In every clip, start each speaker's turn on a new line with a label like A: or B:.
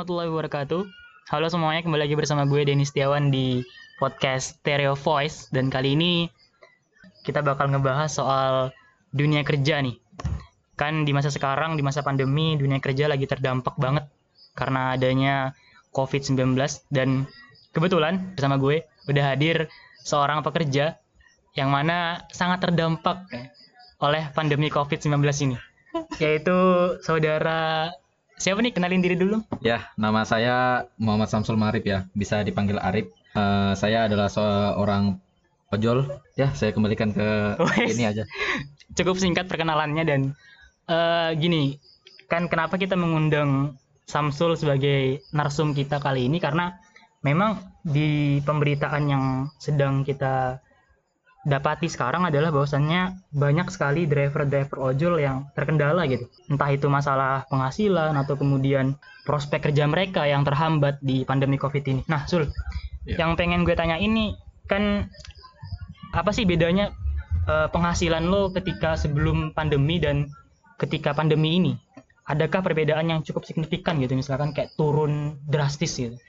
A: warahmatullahi wabarakatuh. Halo semuanya, kembali lagi bersama gue Denny Setiawan di podcast Stereo Voice dan kali ini kita bakal ngebahas soal dunia kerja nih. Kan di masa sekarang, di masa pandemi, dunia kerja lagi terdampak banget karena adanya COVID-19 dan kebetulan bersama gue udah hadir seorang pekerja yang mana sangat terdampak eh, oleh pandemi COVID-19 ini yaitu saudara siapa nih kenalin diri dulu
B: Ya, nama saya Muhammad Samsul Marif ya, bisa dipanggil Arif. Eh, saya adalah seorang ojol. Ya, saya kembalikan ke ini aja.
A: cukup singkat perkenalannya dan eh, gini kan kenapa kita mengundang Samsul sebagai narsum kita kali ini karena memang di pemberitaan yang sedang kita dapati sekarang adalah bahwasannya banyak sekali driver-driver ojol yang terkendala gitu. Entah itu masalah penghasilan atau kemudian prospek kerja mereka yang terhambat di pandemi covid ini. Nah Sul
B: Ya.
A: yang pengen gue tanya ini kan apa sih bedanya eh, penghasilan lo ketika sebelum pandemi dan ketika pandemi ini? Adakah perbedaan yang cukup signifikan gitu? Misalkan kayak turun drastis gitu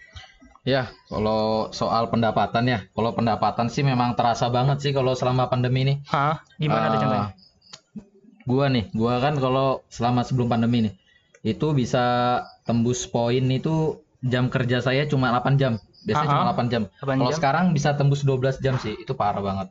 B: Ya, kalau soal pendapatan ya, kalau pendapatan sih memang terasa banget sih kalau selama pandemi ini.
A: Hah? gimana tuh
B: Eh,
A: contohnya
B: Gua nih, gua kan kalau selama sebelum pandemi nih, itu bisa tembus poin itu jam kerja saya cuma 8 jam. Biasanya
A: Aha.
B: cuma 8 jam.
A: 8
B: Kalau
A: jam
B: sekarang bisa tembus 12 jam sih, itu parah banget.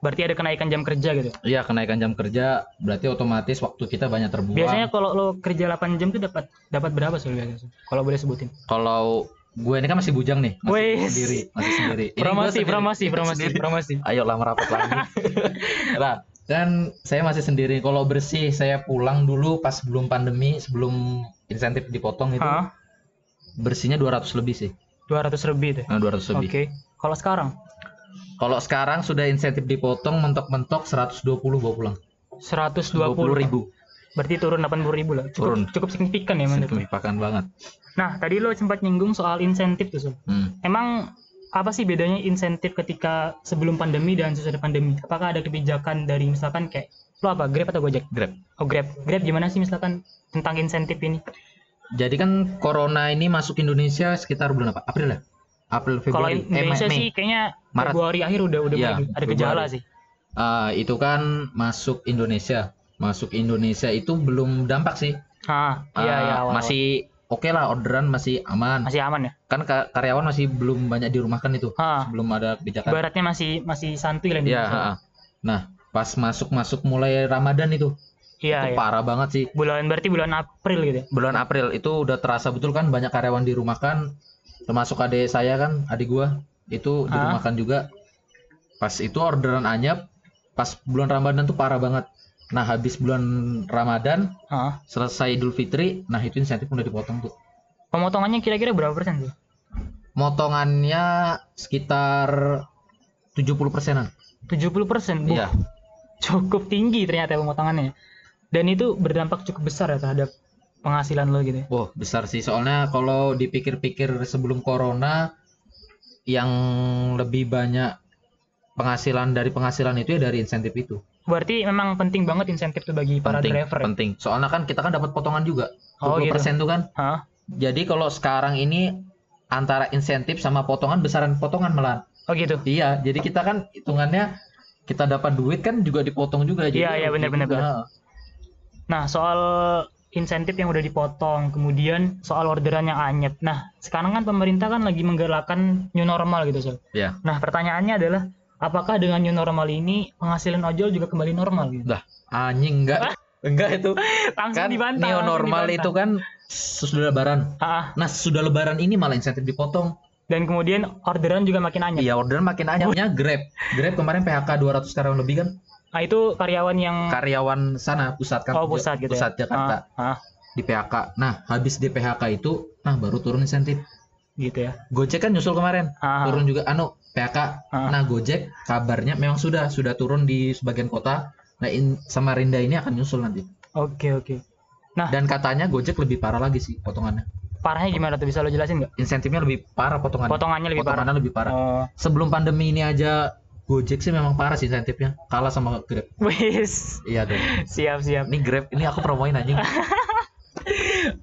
A: berarti ada kenaikan jam kerja gitu
B: Iya, kenaikan jam kerja berarti otomatis waktu kita banyak terbuang.
A: biasanya kalau lo kerja 8 jam tuh dapat dapat berapa biasanya Sul? kalau boleh sebutin
B: Kalau gue ini kan masih bujang nih, masih
A: Wes.
B: sendiri, masih sendiri. Ini
A: promosi
B: sendiri,
A: promosi promosi
B: sendiri.
A: promosi
B: Ayo lah merapat lagi. nah, kan saya masih sendiri. Kalau bersih saya pulang dulu pas sebelum pandemi, sebelum insentif dipotong itu
A: Hah?
B: bersihnya 200 lebih sih.
A: 200 lebih tuh
B: Nah, 200
A: oke
B: lebih.
A: kalau sekarang
B: Kalau sekarang sudah insentif dipotong mentok-mentok 120 bawa pulang.
A: 120
B: ribu.
A: Berarti turun 80 ribu lah cukup
B: Turun.
A: cukup signifikan ya menurut.
B: Signifikan banget.
A: nah tadi lo sempat nyinggung soal insentif tuh Sul.
B: Hmm.
A: Emang apa sih bedanya insentif ketika sebelum pandemi dan sesudah pandemi? Apakah ada kebijakan dari misalkan kayak lo apa Grab atau Gojek?
B: Grab.
A: Oh Grab, Grab gimana sih misalkan tentang insentif ini?
B: Jadi kan corona ini masuk Indonesia sekitar bulan apa? April ya? April
A: Kalau
B: Februari. Eh,
A: Indonesia
B: Mei.
A: sih kayaknya
B: Maret.
A: Februari akhir udah udah
B: Iya,
A: mulai ada gejala sih.
B: Ah, itu kan masuk Indonesia. Masuk Indonesia itu belum dampak sih.
A: Ah, iya
B: Ah,
A: iya awal-awal.
B: masih oke lah orderan masih aman.
A: masih aman ya.
B: Kan ka- karyawan masih belum banyak dirumahkan itu.
A: Ah,
B: Sebelum ada kebijakan.
A: ibaratnya masih masih santuy lah
B: Iya. Nah, pas masuk-masuk mulai Ramadan itu,
A: Iya
B: itu
A: iya.
B: parah banget sih.
A: Bulan berarti bulan April gitu ya.
B: Bulan April itu udah terasa betul kan banyak karyawan dirumahkan. Termasuk adik saya kan, adik gua itu
A: Ah.
B: dirumahkan juga. Pas itu orderan anyap, pas bulan Ramadan tuh parah banget. Nah, habis bulan Ramadan
A: Ah.
B: selesai Idul Fitri, nah itu insentif udah dipotong tuh.
A: Pemotongannya kira-kira berapa persen tuh?
B: Motongannya sekitar 70 persenan.
A: 70 persen.
B: Iya.
A: Cukup tinggi ternyata pemotongannya. Dan itu berdampak cukup besar ya terhadap penghasilan lo gitu ya.
B: Wah, besar sih. Soalnya kalau dipikir-pikir sebelum corona yang lebih banyak penghasilan dari penghasilan itu ya dari insentif itu.
A: Berarti memang penting banget insentif tuh bagi para
B: penting,
A: driver. ya?
B: penting. Soalnya kan kita kan dapat potongan juga.
A: Oh,
B: 20% tuh kan.
A: Hah?
B: Jadi kalau sekarang ini antara insentif sama potongan besaran potongan malah.
A: Oh gitu.
B: Iya, jadi kita kan hitungannya kita dapat duit kan juga dipotong juga. Jadi
A: Iya, iya, benar, benar. Nah, soal insentif yang udah dipotong, kemudian soal orderan yang anyep. Nah, sekarang kan pemerintah kan lagi menggalakkan new normal gitu, Sol.
B: Iya.
A: Nah, pertanyaannya adalah apakah dengan new normal ini penghasilan ojol juga kembali normal gitu?
B: Dah, anjing enggak. enggak itu.
A: Langsung
B: Kan
A: dibantah.
B: neo
A: langsung
B: normal
A: dibantah.
B: itu kan sesudah lebaran.
A: Ah,
B: Nah, sudah lebaran ini malah insentif dipotong.
A: dan kemudian orderan juga makin anyep.
B: Iya, orderan makin anyapnya Grab. Grab kemarin PHK 200 karyawan lebih kan?
A: Nah, itu karyawan yang
B: Karyawan sana pusat kan?
A: oh pusat gitu
B: Pusat
A: ya.
B: Jakarta
A: Ah, ah,
B: di PHK. Nah, habis di PHK itu, nah baru turun insentif.
A: gitu ya.
B: Gojek kan nyusul kemarin,
A: Ah,
B: turun juga anu PHK.
A: Ah.
B: Nah, Gojek kabarnya memang sudah sudah turun di sebagian kota. Nah, in, Samarinda ini akan nyusul nanti.
A: Oke, oke. Nah.
B: Dan katanya Gojek lebih parah lagi sih potongannya.
A: Parahnya gimana tuh bisa lo jelasin nggak?
B: Insentifnya lebih parah potongannya.
A: Potongannya lebih parah.
B: Potongannya lebih parah.
A: Oh,
B: Sebelum pandemi ini aja Gojek sih memang parah sih insentifnya. Kalah sama Grab.
A: wis.
B: Iya dong.
A: Siap, siap.
B: Ini Grab, ini aku promoin anjing.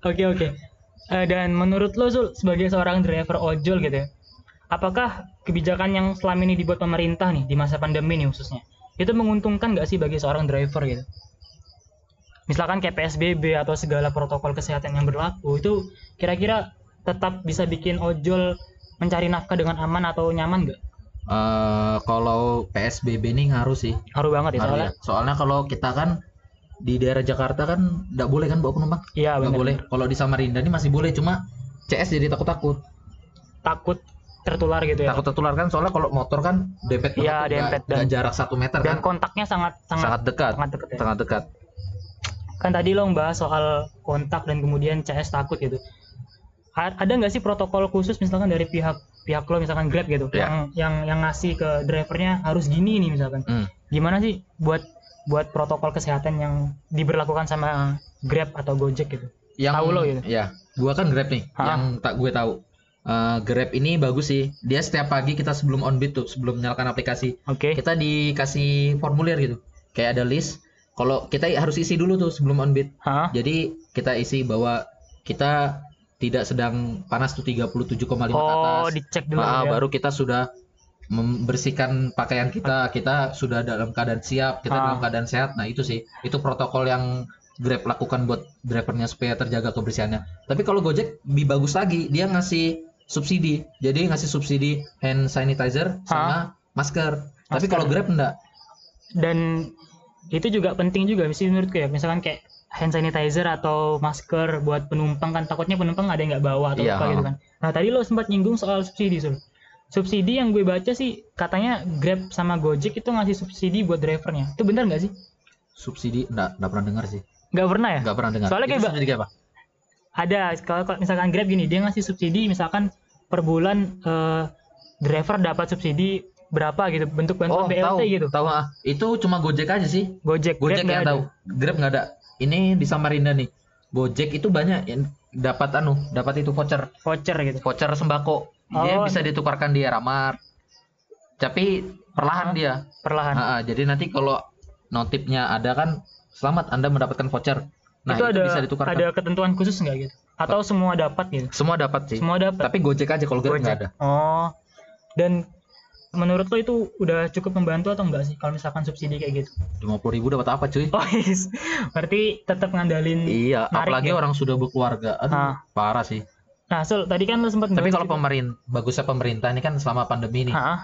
A: Oke oke. Eh, dan menurut lo Zul sebagai seorang driver ojol gitu ya, apakah kebijakan yang selama ini dibuat pemerintah nih di masa pandemi nih khususnya itu menguntungkan nggak sih bagi seorang driver gitu? Misalkan kayak PSBB atau segala protokol kesehatan yang berlaku itu kira-kira tetap bisa bikin ojol mencari nafkah dengan aman atau nyaman nggak?
B: Eh, kalau PSBB ini ngaruh sih.
A: Ngaruh banget ya
B: Ngaruh
A: soalnya.
B: ya. Soalnya kalau kita kan di daerah Jakarta kan nggak boleh kan bawa penumpang.
A: Iya
B: Nggak boleh. Kalau di Samarinda ini masih boleh, cuma CS jadi takut-takut.
A: Takut tertular gitu ya.
B: Takut tertular kan soalnya kalau motor kan dempet
A: Iya,
B: nggak-
A: dempet dan-
B: jarak satu meter
A: Dan
B: kan.
A: kontaknya sangat sangat
B: Sangat dekat.
A: sangat dekat ya.
B: Sangat dekat.
A: kan tadi lo bahas soal kontak dan kemudian CS takut gitu ada nggak sih protokol khusus misalkan dari pihak pihak lo misalkan Grab gitu
B: Ya.
A: yang yang yang ngasih ke drivernya harus gini nih misalkan
B: Hmm.
A: gimana sih buat buat protokol kesehatan yang diberlakukan sama Grab atau Gojek gitu
B: Yang
A: Tahu lo gitu?
B: Ya, gua kan Grab nih.
A: Ha.
B: Yang tak gue tahu. Eh, Grab ini bagus sih. Dia setiap pagi kita sebelum on bid tuh, sebelum menyalakan aplikasi,
A: oke
B: kita dikasih formulir gitu. Kayak ada list. Kalau kita harus isi dulu tuh sebelum on bid.
A: Hah?
B: Jadi kita isi bahwa kita tidak sedang panas tuh 37,5 ke
A: oh
B: atas.
A: dicek dulu
B: Ah,
A: ya.
B: baru kita sudah membersihkan pakaian kita, kita sudah dalam keadaan siap, kita
A: Ah.
B: dalam keadaan sehat. Nah, itu sih. Itu protokol yang Grab lakukan buat drivernya supaya terjaga kebersihannya. Tapi kalau Gojek lebih bagus lagi, dia ngasih subsidi. Jadi ngasih subsidi hand sanitizer sama masker. Tapi
A: Masker.
B: kalau Grab enggak.
A: dan itu juga penting juga sih menurutku ya misalkan kayak hand sanitizer atau masker buat penumpang kan takutnya penumpang ada yang nggak bawa atau
B: Iya,
A: apa gitu
B: ha.
A: kan nah tadi lo sempat nyinggung soal subsidi Sul. subsidi yang gue baca sih katanya Grab sama Gojek itu ngasih subsidi buat drivernya itu benar nggak sih
B: Subsidi enggak, enggak pernah dengar sih.
A: nggak pernah ya
B: Enggak pernah dengar.
A: Soalnya kayak
B: apa?
A: Ada kalau misalkan Grab gini dia ngasih subsidi misalkan per bulan eh, driver dapat subsidi berapa gitu bentuk bantuan
B: Oh,
A: BLT
B: tahu,
A: gitu
B: tahu ah. Itu cuma Gojek aja sih.
A: Gojek,
B: Gojek
A: Grab
B: yang tahu. Grab nggak ada. Ini di Samarinda nih. Gojek itu banyak yang dapat anu, dapat itu voucher,
A: voucher gitu
B: voucher sembako. Dia
A: Oh.
B: bisa ditukarkan di Ramar. Tapi perlahan dia.
A: perlahan
B: Ah, ah. jadi nanti kalau notifnya ada kan selamat Anda mendapatkan voucher. Nah,
A: itu,
B: itu,
A: ada
B: bisa ditukarkan.
A: ada ketentuan khusus nggak gitu atau semua dapat gitu
B: Semua dapat sih.
A: semua dapat
B: Tapi Gojek aja kalau Grab nggak ada.
A: oh dan menurut lo itu udah cukup membantu atau enggak sih kalau misalkan subsidi kayak gitu
B: 50.000 ribu dapat apa cuy?
A: oh yes. berarti tetap ngandalin
B: Iya,
A: Narik
B: apalagi
A: ya?
B: orang sudah berkeluarga. Aduh,
A: Ah.
B: parah sih.
A: nah Sul tadi kan lo sempat
B: Tapi kalau
A: gitu.
B: pemerintah, bagusnya pemerintah ini kan selama pandemi nih,
A: Hah?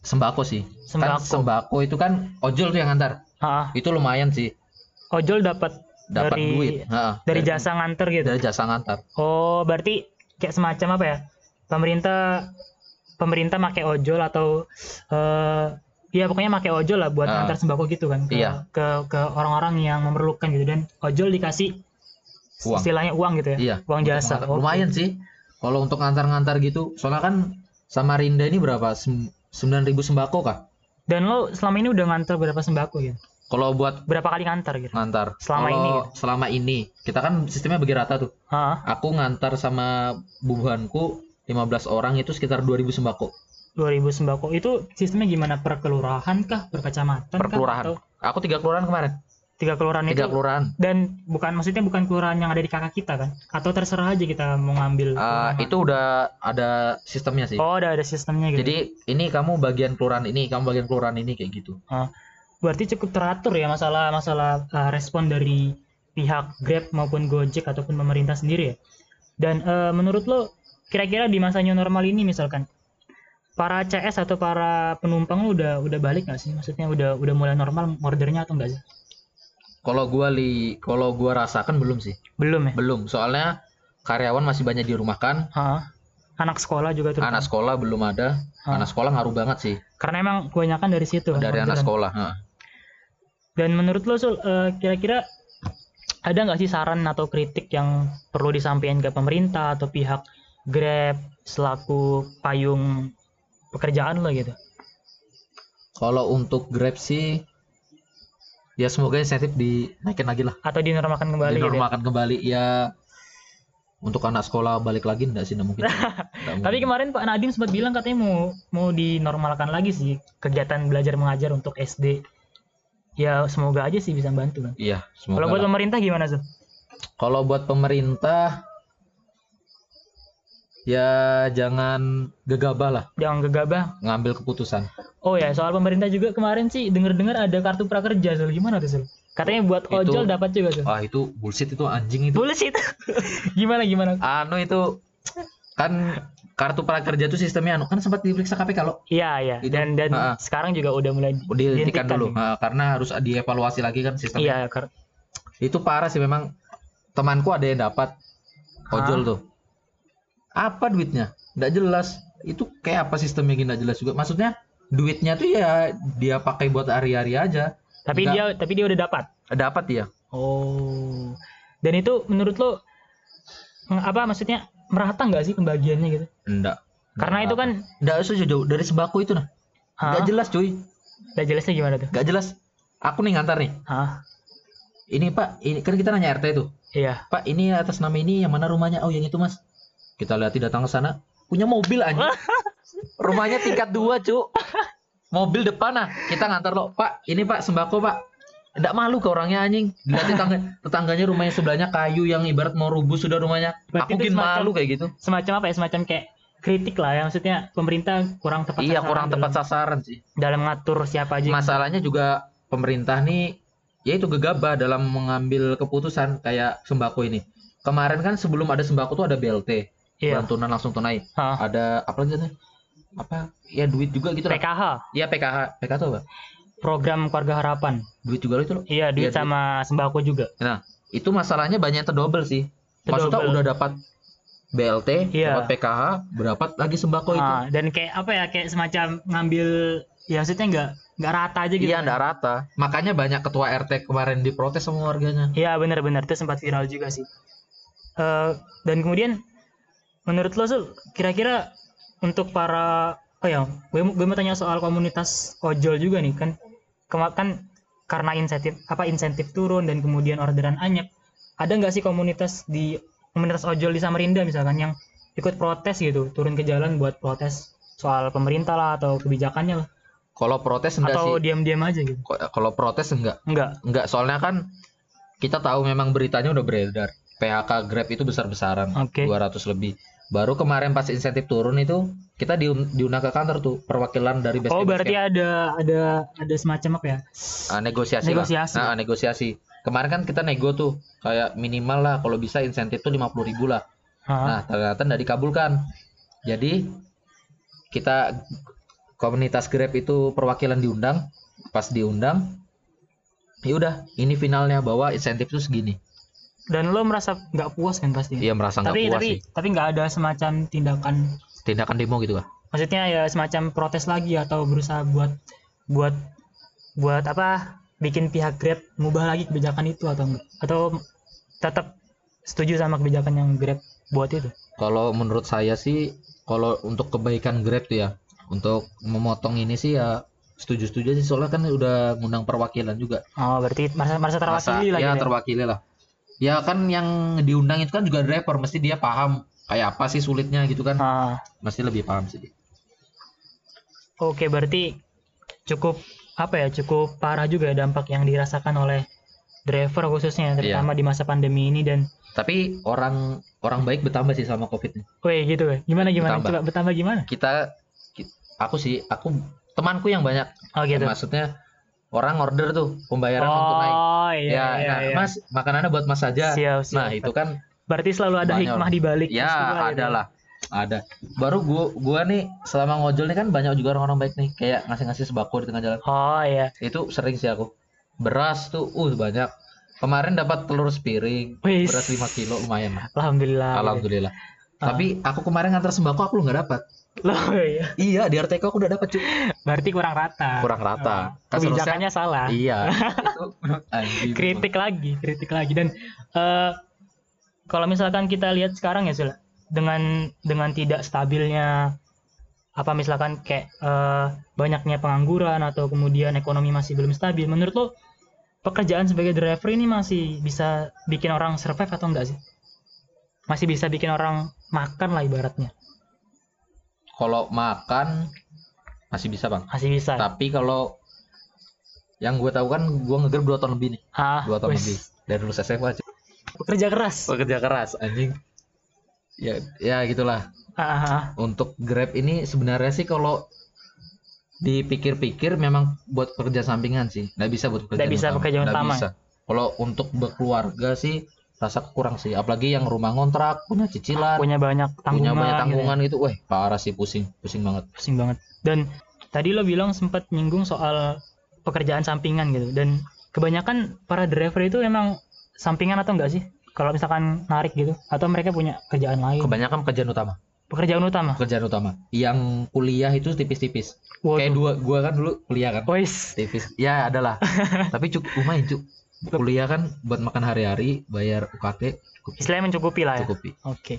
B: sembako sih. Kan
A: Sembako.
B: sembako itu kan ojol tuh yang ngantar.
A: Hah?
B: Itu lumayan sih,
A: ojol dapat
B: dapat
A: Dari-
B: duit. Heeh,
A: dari jasa nganter gitu
B: Dari jasa ngantar.
A: oh berarti kayak semacam apa ya pemerintah pemerintah pakai ojol atau eh ya pokoknya pakai ojol lah buat
B: Ah.
A: ngantar sembako gitu kan ke
B: Iya.
A: ke ke orang-orang yang memerlukan gitu dan ojol dikasih
B: Uang.
A: istilahnya uang gitu ya
B: Iya.
A: uang jasa
B: ngantar.
A: Oke.
B: Lumayan sih. Kalau untuk ngantar-ngantar gitu, soalnya kan Samarinda ini berapa? Sem- 9.000 sembako kah?
A: dan lo selama ini udah ngantar berapa sembako gitu
B: Kalau buat
A: berapa kali ngantar gitu
B: ngantar.
A: Selama
B: Kalau
A: ini
B: selama ini, kita kan sistemnya bagi rata tuh.
A: Hah?
B: Aku ngantar sama bubuhanku 15 orang itu sekitar 2000 sembako
A: 2000 sembako itu sistemnya gimana per kelurahan kah per kecamatan
B: per
A: kah?
B: kelurahan.
A: atau
B: Aku tiga kelurahan kemarin.
A: tiga kelurahan
B: Tiga
A: itu
B: kelurahan.
A: dan bukan maksudnya bukan kelurahan yang ada di kakak kita kan atau terserah aja kita mau ngambil
B: Uh, itu udah ada sistemnya sih.
A: oh udah ada sistemnya gitu
B: Jadi ini kamu bagian kelurahan ini, kamu bagian kelurahan ini kayak gitu.
A: Berarti cukup teratur ya masalah masalah uh, respon dari pihak Grab maupun Gojek ataupun pemerintah sendiri ya dan uh, menurut lo kira-kira di masa new normal ini misalkan para CS atau para penumpang lo udah udah balik nggak sih maksudnya udah udah mulai normal ordernya atau enggak sih
B: Kalau gua li, kalau gua rasakan belum sih.
A: belum ya
B: Belum. Soalnya karyawan masih banyak dirumahkan,
A: Hah? anak sekolah juga tuh
B: anak sekolah belum ada.
A: Ah.
B: Anak sekolah ngaruh banget sih
A: karena emang kebanyakan dari situ kan,
B: dari anak sekolah. ha.
A: Dan menurut lo Sul, eh, kira-kira ada nggak sih saran atau kritik yang perlu disampaikan ke pemerintah atau pihak Grab selaku payung pekerjaan lo gitu?
B: Kalau untuk Grab sih ya semoga insentif dinaikin lagi lah.
A: Atau dinormalkan kembali gitu? ya?
B: Dinormalkan kembali ya untuk anak sekolah balik lagi enggak sih enggak mungkin. Enggak
A: Tapi kemarin Pak Nadiem sempat bilang katanya mau mau dinormalkan lagi sih kegiatan belajar mengajar untuk SD. Ya semoga aja sih bisa bantu kan.
B: Iya,
A: Kalau
B: semoga.
A: buat
B: lah.
A: pemerintah gimana Sul?
B: Kalau buat pemerintah ya jangan gegabah lah
A: Jangan gegabah.
B: ngambil keputusan.
A: Oh ya, soal pemerintah juga kemarin sih denger-dengar ada kartu prakerja, Sul. Gimana tuh, Sul? Katanya buat ojol dapat juga, Sul.
B: Wah itu bullshit itu anjing itu.
A: Bullshit. gimana gimana?
B: Anu itu kan kartu prakerja itu sistemnya anu kan sempat diperiksa KPK loh.
A: Iya, iya.
B: Itu,
A: Dan dan
B: ha-ha.
A: sekarang juga udah mulai
B: Dihentikan dulu. Nah, karena harus dievaluasi lagi kan sistemnya.
A: Iya, kar-
B: Itu parah sih memang. Temanku ada yang dapat ojol tuh. Apa duitnya? Nggak jelas. Itu kayak apa sistemnya gini nggak jelas juga. Maksudnya duitnya tuh ya dia pakai buat hari-hari aja.
A: tapi
B: Enggak.
A: dia tapi dia udah dapat.
B: Dapat ya.
A: Oh. Dan itu menurut lo apa maksudnya merata nggak sih pembagiannya gitu?
B: Enggak.
A: Karena itu kan
B: Enggak usah jauh dari sembako itu nah.
A: Hah?
B: Nggak jelas cuy.
A: Nggak jelasnya gimana tuh?
B: Nggak jelas. Aku nih ngantar nih.
A: Hah?
B: Ini Pak, ini kan kita nanya RT tuh.
A: Iya.
B: Pak, ini atas nama ini yang mana rumahnya? Oh, yang itu, Mas. Kita lihat datang ke sana, punya mobil aja. Rumahnya tingkat dua, Cuk. Mobil depan nah. Kita ngantar lo, Pak, ini Pak sembako, Pak. Enggak malu ke orangnya anjing. Lihat tetangga, tetangganya rumahnya sebelahnya kayu yang ibarat mau rubuh sudah rumahnya.
A: Berarti
B: Aku bikin
A: semacam-
B: malu kayak gitu.
A: Semacam apa ya? Semacam kayak kritik lah ya maksudnya pemerintah kurang tepat
B: Iya,
A: sasaran
B: kurang tepat
A: dalam,
B: sasaran sih.
A: dalam ngatur siapa aja
B: Masalahnya juga pemerintah nih ya itu gegabah dalam mengambil keputusan kayak sembako ini. Kemarin kan sebelum ada sembako tuh ada BLT,
A: Iya.
B: bantuan langsung tunai.
A: Hah.
B: Ada apa lagi? Apa? Ya duit juga gitu lah.
A: PKH,
B: Iya PKH. PKH tuh apa?
A: Program keluarga harapan.
B: Duit juga loh itu loh.
A: Iya, duit
B: duit.
A: sama sembako juga.
B: Nah, itu masalahnya banyak yang terdobel sih. Maksudnya
A: Terdobel.
B: udah dapat BLT,
A: Iya.
B: dapat PKH, berapa lagi sembako itu?
A: Ah, dan kayak apa ya? Kayak semacam ngambil ya maksudnya nggak nggak rata aja gitu.
B: Iya, enggak rata. Makanya banyak ketua RT kemarin diprotes sama warganya.
A: Iya benar-benar itu sempat viral juga sih. Eh, dan kemudian menurut lo Sul, kira-kira untuk para oh ya, gue, mau- gue mau tanya soal komunitas ojol juga nih kan. Kan karena insentif apa insentif turun dan kemudian orderan anyep. Ada nggak sih komunitas di komunitas ojol di Samarinda misalkan yang ikut protes gitu, turun ke jalan buat protes soal pemerintah lah atau kebijakannya lah
B: Kalau protes enggak
A: atau
B: sih.
A: diam-diam aja gitu.
B: Kalau protes enggak.
A: Enggak.
B: Enggak, soalnya kan kita tahu memang beritanya udah beredar. PHK Grab itu besar-besaran,
A: Oke.
B: 200 lebih. Baru kemarin pas insentif turun itu kita diun- diundang ke kantor tuh perwakilan dari base
A: Oh berarti ada ada ada semacam apa ya?
B: Ah, negosiasi,
A: Negosiasi.
B: lah. Nah, negosiasi. Kemarin kan kita nego tuh kayak minimal lah kalau bisa insentif tuh 50.000 ribu lah.
A: Hah?
B: Nah, ternyata nggak dikabulkan. Jadi kita komunitas Grab itu perwakilan diundang, pas diundang ya udah ini finalnya bahwa insentif itu segini.
A: Dan lo merasa nggak puas kan pasti
B: Iya merasa nggak puas
A: tapi
B: sih.
A: tapi nggak ada semacam tindakan
B: Tindakan demo gitu kah?
A: maksudnya ya semacam protes lagi atau berusaha buat buat buat apa bikin pihak Grab mengubah lagi kebijakan itu atau enggak atau tetap setuju sama kebijakan yang Grab buat itu
B: Kalau menurut saya sih kalau untuk kebaikan Grab tuh ya, untuk memotong ini sih ya setuju-setuju sih soalnya kan udah ngundang perwakilan juga.
A: oh berarti merasa merasa terwakili
B: Masa-
A: lah
B: ya
A: gitu ya?
B: terwakili lah. Ya kan yang diundang itu kan juga driver, mesti dia paham kayak apa sih sulitnya gitu kan.
A: Ah,
B: Mesti lebih paham sih.
A: oke berarti cukup apa ya cukup parah juga ya dampak yang dirasakan oleh driver khususnya terutama di masa pandemi ini dan
B: Tapi orang orang baik bertambah sih sama Covid ini.
A: Wih gitu ya. Gimana gimana?
B: Bertambah.
A: Coba bertambah gimana?
B: Kita ki- aku sih aku temanku yang banyak
A: Oh gitu.
B: maksudnya orang order tuh pembayaran non tunai.
A: Oh iya
B: ya,
A: iya,
B: nah,
A: iya.
B: Mas, makanannya buat Mas saja.
A: Siap, siap.
B: Nah, itu kan
A: Berarti selalu ada
B: Banyak.
A: hikmah di balik.
B: ya
A: gitu.
B: ada lah. Ada. Baru gua gua nih selama ngojol nih kan banyak juga orang-orang baik nih kayak ngasih-ngasih sembako di tengah jalan.
A: Oh iya.
B: Itu sering sih aku. Beras tuh uh banyak. Kemarin dapat telur sepiring,
A: Wis.
B: beras 5 kilo lumayan lah.
A: Alhamdulillah.
B: Alhamdulillah.
A: Ah.
B: Tapi aku kemarin ngantar sembako aku nggak dapat.
A: Loh iya.
B: Iya, di RTK aku udah dapat cuy.
A: Berarti kurang rata.
B: Kurang rata.
A: Oh,
B: Kan
A: Kebijakannya salah.
B: Iya. itu anjing.
A: Kritik lagi, kritik lagi dan eh kalau misalkan kita lihat sekarang ya Sul, dengan dengan tidak stabilnya apa misalkan kayak eh, banyaknya pengangguran atau kemudian ekonomi masih belum stabil, menurut lo pekerjaan sebagai driver ini masih bisa bikin orang survive atau enggak sih? Masih bisa bikin orang makan lah ibaratnya.
B: Kalau makan masih bisa bang.
A: Masih bisa.
B: Tapi kalau yang gue tahu kan gue ngegrab dua tahun lebih nih,
A: Ah,
B: dua tahun
A: wis.
B: lebih dari lulus SMA. cuy.
A: Pekerja keras.
B: Pekerja keras anjing. ya ya gitulah
A: Ah, ah,
B: untuk Grab ini sebenarnya sih kalau dipikir-pikir memang buat pekerja sampingan sih nggak bisa buat
A: bisa
B: utama.
A: pekerjaan
B: Nggak
A: utama.
B: bisa. kalau untuk berkeluarga sih rasa kurang sih. Apalagi yang rumah ngontrak punya cicilan
A: punya banyak tanggungan
B: punya banyak
A: gitu ya.
B: tanggungan gitu, weh parah sih pusing pusing banget.
A: Pusing banget. Dan tadi lo bilang sempat nyinggung soal pekerjaan sampingan gitu. Dan kebanyakan para driver itu emang sampingan atau enggak sih? Kalau misalkan narik gitu atau mereka punya kerjaan lain?
B: Kebanyakan pekerjaan utama.
A: Pekerjaan utama?
B: Pekerjaan utama. Yang kuliah itu tipis-tipis. Kayak dua gua kan dulu kuliah kan. Tipis. Ya adalah tapi cukup lumayan cuk kuliah kan buat makan hari-hari bayar UKT cukup.
A: Istilahnya mencukupi lah ya?
B: Cukupi
A: oke.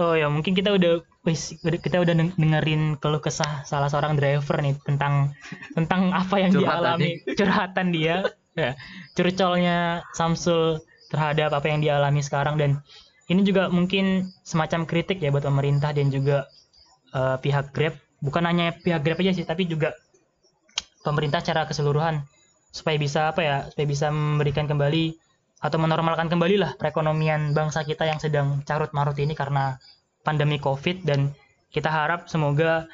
A: Oh ya mungkin kita udah wis kita udah deng- dengerin keluh kesah salah seorang driver nih tentang tentang apa yang
B: Curhatan
A: dialami curhatan dia. Ya curcolnya Samsul terhadap apa yang dialami sekarang. Dan ini juga mungkin semacam kritik ya buat pemerintah dan juga eh, pihak Grab. Bukan hanya pihak Grab aja sih tapi juga pemerintah secara keseluruhan supaya bisa apa ya supaya bisa memberikan kembali atau menormalkan kembali lah perekonomian bangsa kita yang sedang carut marut ini karena pandemi covid. Dan kita harap semoga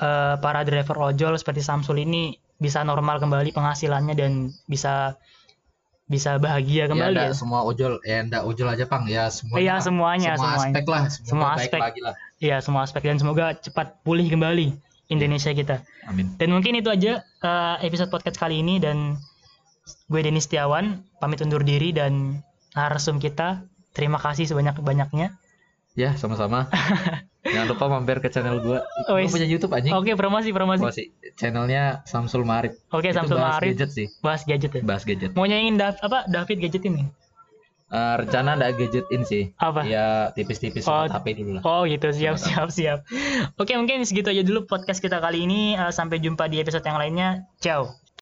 A: eh, para driver ojol seperti Samsul ini bisa normal kembali penghasilannya dan bisa bisa bahagia kembali
B: ya,
A: ya,
B: semua ojol ya ndak ojol aja pang. Ya semua
A: Iya, semuanya,
B: semua
A: semuanya.
B: aspek lah
A: Semua
B: baik
A: aspek.
B: lagi lah.
A: Iya, semua aspek. Dan semoga cepat pulih kembali Indonesia kita.
B: amin.
A: Dan mungkin itu aja eh, episode podcast kali ini. Dan gue Denis Setiawan pamit undur diri dan narsum kita. Terima kasih sebanyak-banyaknya.
B: ya sama-sama. Jangan lupa mampir ke channel gua.
A: Oh, is-
B: punya YouTube anjing.
A: Oke, promosi promosi.
B: Oh, sih channelnya Samsul Marif.
A: Oke,
B: Itu
A: Samsul
B: bahas
A: Marif.
B: gadget sih.
A: Bahas gadget ya.
B: bahas gadget.
A: Mau nyanyiin Dav- apa David gadget ini?
B: Eh, rencana ada gadgetin sih
A: Apa?
B: ya tipis-tipis
A: Oh.
B: HP dulu lah
A: Oh gitu, siap siap siap. Oke, mungkin segitu aja dulu podcast kita kali ini. Eh, sampai jumpa di episode yang lainnya. Ciao.